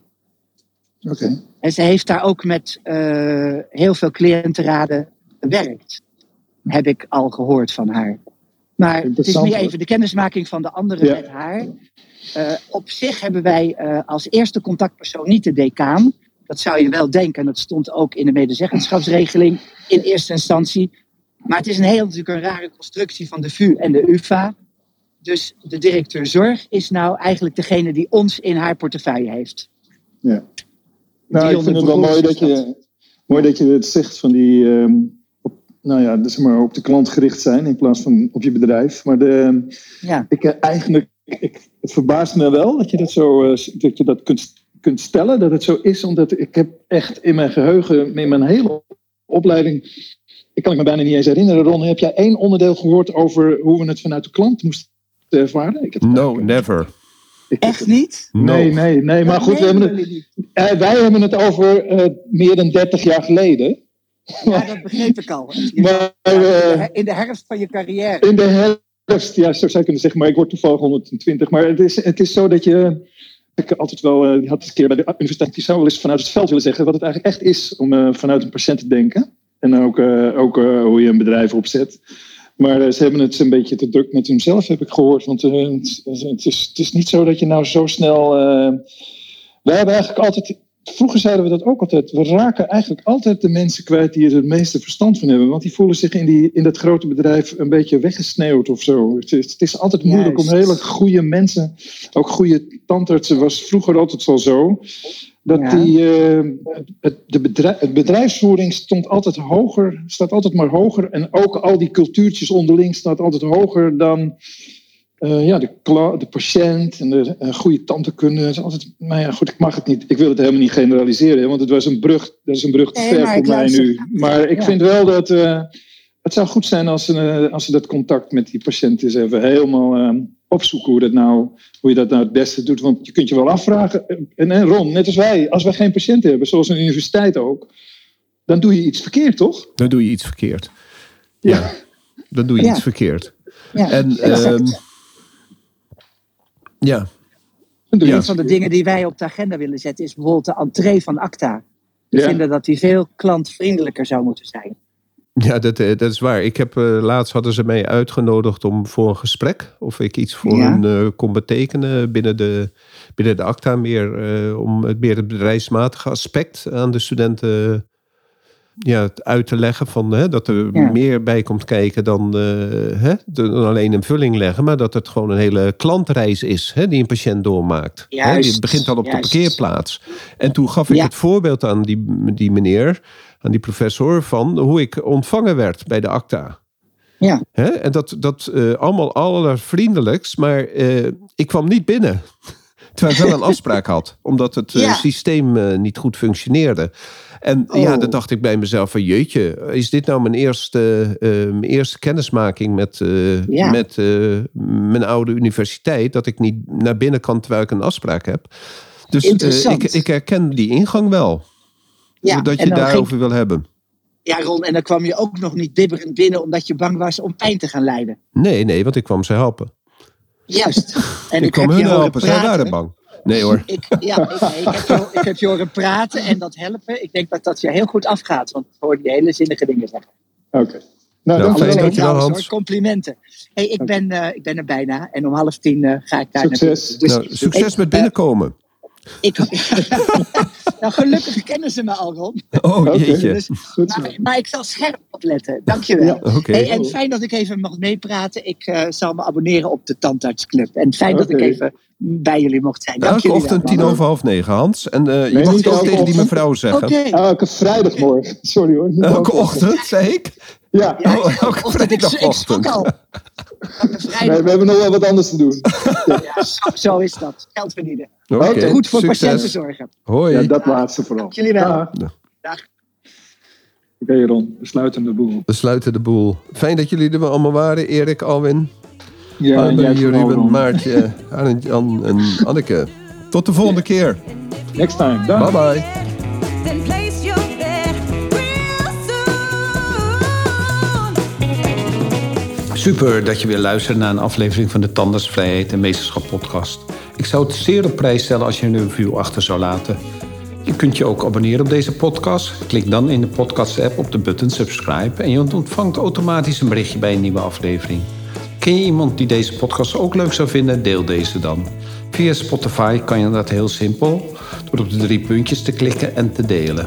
Oké. En ze heeft daar ook met uh, heel veel cliëntenraden gewerkt. Heb ik al gehoord van haar. Maar het is meer even de kennismaking van de anderen ja. met haar. Uh, op zich hebben wij als eerste contactpersoon niet de decaan. Dat zou je wel denken. En dat stond ook in de medezeggenschapsregeling in eerste instantie. Maar het is een heel natuurlijk een rare constructie van de VU en de UvA. Dus de directeur zorg is nou eigenlijk degene die ons in haar portefeuille heeft. Ja. Nou, ik vind het wel mooi dat, je, mooi dat je het zegt van die, um, op, nou ja, dus maar op de klant gericht zijn in plaats van op je bedrijf. Maar de, ja. ik, eh, eigenlijk, ik, het verbaast me wel dat je dat zo, uh, dat je dat kunt kunt stellen dat het zo is. Omdat ik heb echt in mijn geheugen, in mijn hele opleiding, ik kan ik me bijna niet eens herinneren, Ron, heb jij één onderdeel gehoord over hoe we het vanuit de klant moesten ervaren? Ik heb no, never. Echt niet? Nee, nee, nee. Maar goed, we hebben het, uh, wij hebben het over uh, meer dan 30 jaar geleden. Ja, dat begreep ik al. Maar, uh, in de herfst van je carrière. In de herfst, ja, zo zou je kunnen zeggen. Maar ik word toevallig 120. Maar het is, het is zo dat je ik altijd wel, uh, had eens een keer bij de universiteit, die zou wel eens vanuit het veld willen zeggen wat het eigenlijk echt is om uh, vanuit een patiënt te denken. En ook, uh, ook hoe je een bedrijf opzet. Maar ze hebben het een beetje te druk met hunzelf, heb ik gehoord. Want het, het, is, het is niet zo dat je nou zo snel. wij hebben eigenlijk altijd Vroeger zeiden we dat ook altijd. We raken eigenlijk altijd de mensen kwijt die er het meeste verstand van hebben. Want die voelen zich in, die, in dat grote bedrijf een beetje weggesneeuwd of zo. Het is, het is altijd moeilijk om hele goede mensen, ook goede tandartsen, was vroeger altijd zo. Dat ja. die, uh, het, de bedrijf, het bedrijfsvoering stond altijd hoger, staat altijd maar hoger. En ook al die cultuurtjes onderling staat altijd hoger dan uh, ja, de, de, patiënt en de uh, goede. Is altijd, maar ja, goed, ik mag het niet. Ik wil het helemaal niet generaliseren, want het was een brug, dat is een brug te ver voor mij nu. Maar ik vind wel dat uh, het zou goed zijn als ze, eh, als ze dat contact met die patiënt eens even helemaal eh, opzoeken hoe, dat nou, hoe je dat nou het beste doet. Want je kunt je wel afvragen, eh, en, en Ron, net als wij, als wij geen patiënt hebben, zoals een universiteit ook, dan doe je iets verkeerd, toch? Dan doe je iets verkeerd. Ja, dan doe je Ja. iets verkeerd. Ja, En exact. ehm, ja. Een van de dingen die wij op de agenda willen zetten is bijvoorbeeld de entree van ACTA. We Ja. vinden dat die veel klantvriendelijker zou moeten zijn. Ja, dat, eh, dat is waar. Ik heb, eh, laatst hadden ze mij uitgenodigd om voor een gesprek. Of ik iets voor Ja. hun eh, kon betekenen binnen de, binnen de ACTA. Meer, eh, om het, meer het bedrijfsmatige aspect aan de studenten ja, het uit te leggen. Van, hè, dat er Ja. meer bij komt kijken dan, eh, hè, dan alleen een vulling leggen. Maar dat het gewoon een hele klantreis is hè, die een patiënt doormaakt. Hè, die begint al op juist. de parkeerplaats. En toen gaf ik Ja. het voorbeeld aan die, die meneer, aan die professor, van hoe ik ontvangen werd bij de ACTA. Ja, Hè? En dat, dat eh, allemaal allervriendelijkst, maar eh, ik kwam niet binnen. Terwijl ik wel een afspraak had, omdat het Ja. systeem niet goed functioneerde. En ja, Oh. dan dacht ik bij mezelf van jeetje, is dit nou mijn eerste, eh, mijn eerste kennismaking met, eh, Ja. met eh, mijn oude universiteit? Dat ik niet naar binnen kan terwijl ik een afspraak heb. Dus ik, ik herken die ingang wel. ja. dat je daarover ging- wil hebben. ja, Ron, en dan kwam je ook nog niet bibberend binnen omdat je bang was om pijn te gaan lijden. Nee, nee, want ik kwam ze helpen. Juist. En ik, kwam heb hun helpen, zij waren bang. Nee hoor. Ik, ja, ik, heb je, ik heb je horen praten en dat helpen. Ik denk dat dat je heel goed afgaat, want ik hoorde je hele zinnige dingen zeggen. Oké. Nou, Nou, dank fijn je wel. dat je wel, Trouwens, Hans. hoor, complimenten. Hey, ik, ben, eh, ik ben er bijna en om half tien eh, ga ik daar Succes. naartoe. Dus Nou, succes ik- met binnenkomen. Ik, nou, gelukkig kennen ze me al, Ron. Oh, jeetje. Dus, maar, maar ik zal scherp opletten. Dankjewel. Ja. Oké. Hey, en fijn dat ik even mag meepraten. Ik eh, zal me abonneren op de Tandartsclub. En fijn dat ik even bij jullie mocht zijn. Dank Elke ochtend wel. tien over half negen, Hans. En eh, je Nee, mag het ook elke tegen die ochtend. mevrouw zeggen. Oké. Elke vrijdagmorgen. Sorry hoor. Elke ochtend, zei ik. Ja. Ja, elke ochtend, ik, ik al. Elke Nee, we hebben nog wel wat anders te doen. Ja, zo, zo is dat. Geld verdienen. Oké. Goed voor succes. patiënten zorgen. Hoi. Ja, dat laatste vooral. Dank jullie wel. Ja. Dag. Oké Ron, we sluiten de boel. We sluiten de boel. Fijn dat jullie er allemaal waren. Erik, Alwin, Ja, jij Ruben, Ron. Maartje, Arend, Jan en Anneke. Tot de volgende keer. Next time. Dag. Bye bye. Then place your bet real soon. Super dat je weer luistert naar een aflevering van de Tandartsvrijheid en Meesterschap podcast. Ik zou het zeer op prijs stellen als je een review achter zou laten. Je kunt je ook abonneren op deze podcast. Klik dan in de podcast-app op de button subscribe en je ontvangt automatisch een berichtje bij een nieuwe aflevering. Ken je iemand die deze podcast ook leuk zou vinden? Deel deze dan. Via Spotify kan je dat heel simpel door op de drie puntjes te klikken en te delen.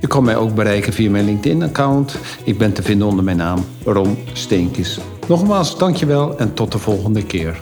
Je kan mij ook bereiken via mijn LinkedIn-account. Ik ben te vinden onder mijn naam Ron Steenkis. Nogmaals, dankjewel en tot de volgende keer.